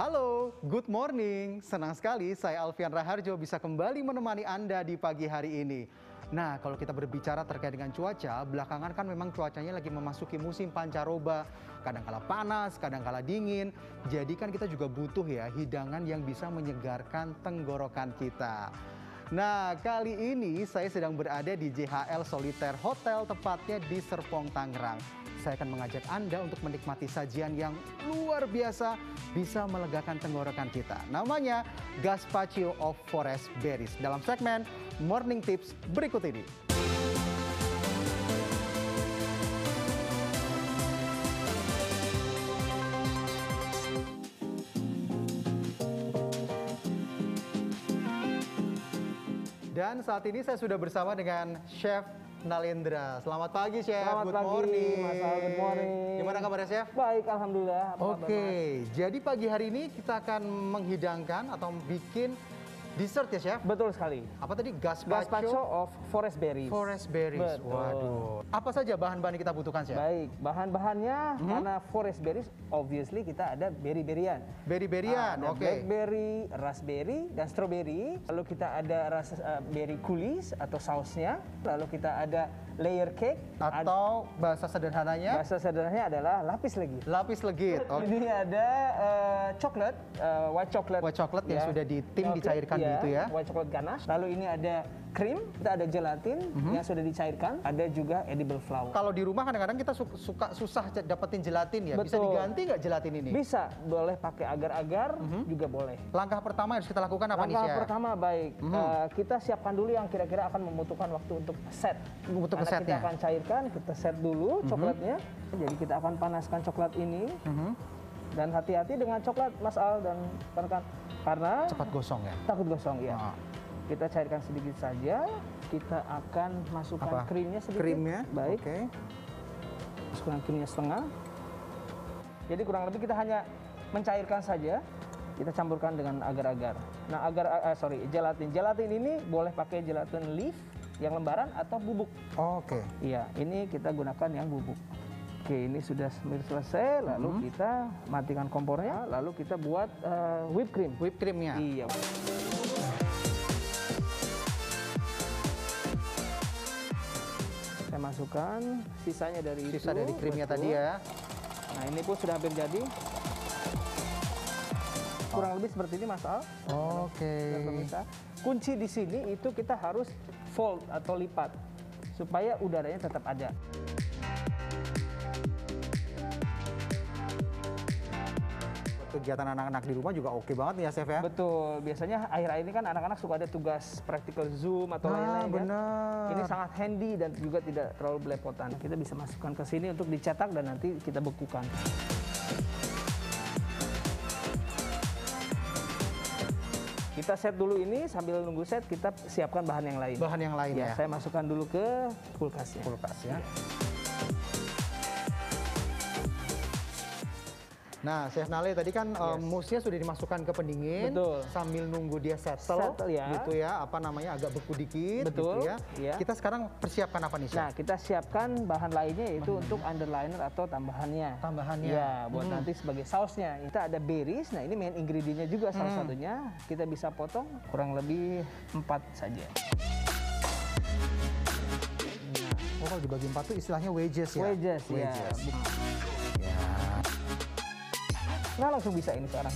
Halo, good morning. Senang sekali saya Alfian Raharjo bisa kembali menemani Anda di pagi hari ini. Nah, kalau kita berbicara terkait dengan cuaca, belakangan kan memang cuacanya lagi memasuki musim pancaroba. Kadang-kala panas, kadang-kala dingin. Jadi kan kita juga butuh ya hidangan yang bisa menyegarkan tenggorokan kita. Nah, kali ini saya sedang berada di JHL Solitaire Hotel, tepatnya di Serpong, Tangerang. Saya akan mengajak Anda untuk menikmati sajian yang luar biasa bisa melegakan tenggorokan kita. Namanya Gazpacho of Forest Berries. Dalam segmen Morning Tips berikut ini. Dan saat ini saya sudah bersama dengan Chef Nalendra. Selamat pagi, Chef. Selamat good pagi, morning. Mas Al. Good morning. Gimana kabarnya, Chef? Baik, alhamdulillah. Apa Oke, kabar, jadi pagi hari ini kita akan menghidangkan atau bikin dessert ya, Chef? Betul sekali. Apa tadi? Gazpacho, Gazpacho of forest berries. forest berries. Betul. Waduh. Apa saja bahan-bahan yang kita butuhkan, Chef? Baik, bahan-bahannya Mhm. karena forest berries, obviously kita ada berry-berryan. Berry-berryan, Ada oke. blackberry, raspberry, dan strawberry. Lalu kita ada ras uh, berry coulis atau sausnya. Lalu kita ada layer cake. Ada- Atau bahasa sederhananya bahasa sederhananya adalah lapis lagi. lapis legit. Oke. Ini ada uh, coklat, uh, white chocolate. White chocolate yang sudah di tim dicairkan iya, gitu ya. White chocolate ganache. Lalu ini ada krim, kita ada gelatin Mhm. yang sudah dicairkan, ada juga edible flour. Kalau di rumah kadang-kadang kita su- suka susah dapetin gelatin ya. Bisa Betul. diganti nggak gelatin ini? Bisa, boleh pakai agar-agar, juga boleh. Langkah pertama yang harus kita lakukan apa nih, Langkah pertama baik, Mhm. eh, kita siapkan dulu yang kira-kira akan membutuhkan waktu untuk set. Untuk Karena setnya. kita akan cairkan, kita set dulu coklatnya. Jadi kita akan panaskan coklat ini Mhm. dan hati-hati dengan coklat Mas Al dan rekan karena Cepat gosong ya. takut gosong ya. Ah. Kita cairkan sedikit saja. Kita akan masukkan Apa? krimnya sedikit. Krimnya? Baik. Oke. Masukkan krimnya setengah. Jadi kurang lebih kita hanya mencairkan saja. Kita campurkan dengan agar-agar. Nah, agar eh, sorry, gelatin. Gelatin ini boleh pakai gelatin leaf yang lembaran atau bubuk. Oke. Iya, ini kita gunakan yang bubuk. Oke, ini sudah selesai. Lalu Mhm. kita matikan kompornya. Lalu kita buat eh, whipped cream. Whipped creamnya. Iya. Saya masukkan sisanya dari Sisa itu. dari krimnya betul. tadi ya. Nah ini pun sudah hampir jadi. Kurang lebih seperti ini Mas Al. Oke. pemirsa. Kunci di sini itu kita harus fold atau lipat supaya udaranya tetap ada. Kegiatan anak-anak di rumah juga oke banget nih ya, Chef ya. Betul. Biasanya akhir-akhir ini kan anak-anak suka ada tugas practical Zoom atau Nah, lain-lain. kan. benar. Ini sangat handy dan juga tidak terlalu belepotan. Kita bisa masukkan ke sini untuk dicetak dan nanti kita bekukan. Kita set dulu ini sambil nunggu set kita siapkan bahan yang lain. Bahan yang lain ya. Ya, saya masukkan dulu ke kulkasnya. Kulkas ya. Nah, Chef Nale tadi kan eh, Yes. musnya sudah dimasukkan ke pendingin Betul. sambil nunggu dia settle, Settle, ya. gitu ya, apa namanya agak beku dikit Betul, gitu ya. iya. Kita sekarang persiapkan apa nih, Chef? Nah, kita siapkan bahan lainnya yaitu untuk underliner atau tambahannya. Tambahannya. Ya, buat Hmm. nanti sebagai sausnya. Kita ada berries. Nah, ini main ingredientnya juga salah Hmm. satunya. Kita bisa potong kurang lebih empat saja. Oh, kalau dibagi empat tuh istilahnya wedges ya. Wedges, ya. Wedges. Ya. Nah, langsung bisa ini sekarang.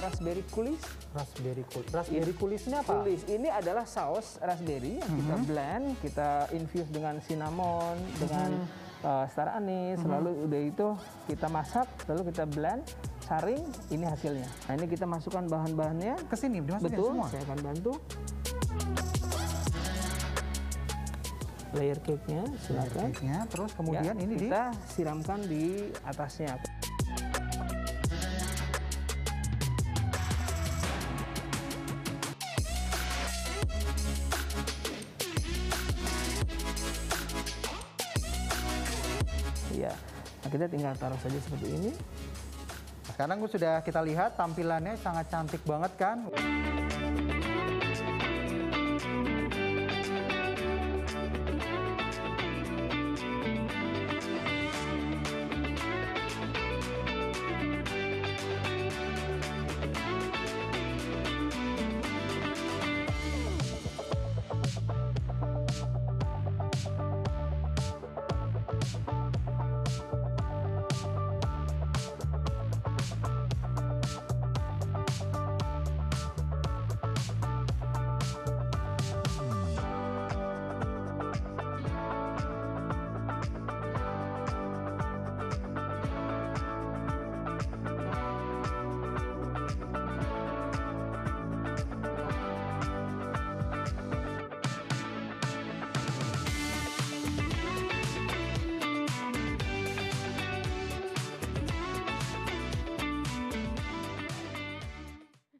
raspberry coulis. Raspberry kulis. Raspberry kulisnya apa? Coulis ini adalah saus raspberry yang kita Mhm. blend, kita infuse dengan cinnamon, dengan uh, star anise, Mhm. lalu udah itu kita masak, lalu kita blend, saring, ini hasilnya. Nah ini kita masukkan bahan-bahannya. Ke sini dimasukin Betul, semua. saya akan bantu. Layer cake-nya silakan. Cake-nya, terus kemudian Ya, ini di kita siramkan di atasnya. Ya, nah kita tinggal taruh saja seperti ini. Sekarang sudah kita lihat tampilannya sangat cantik banget kan.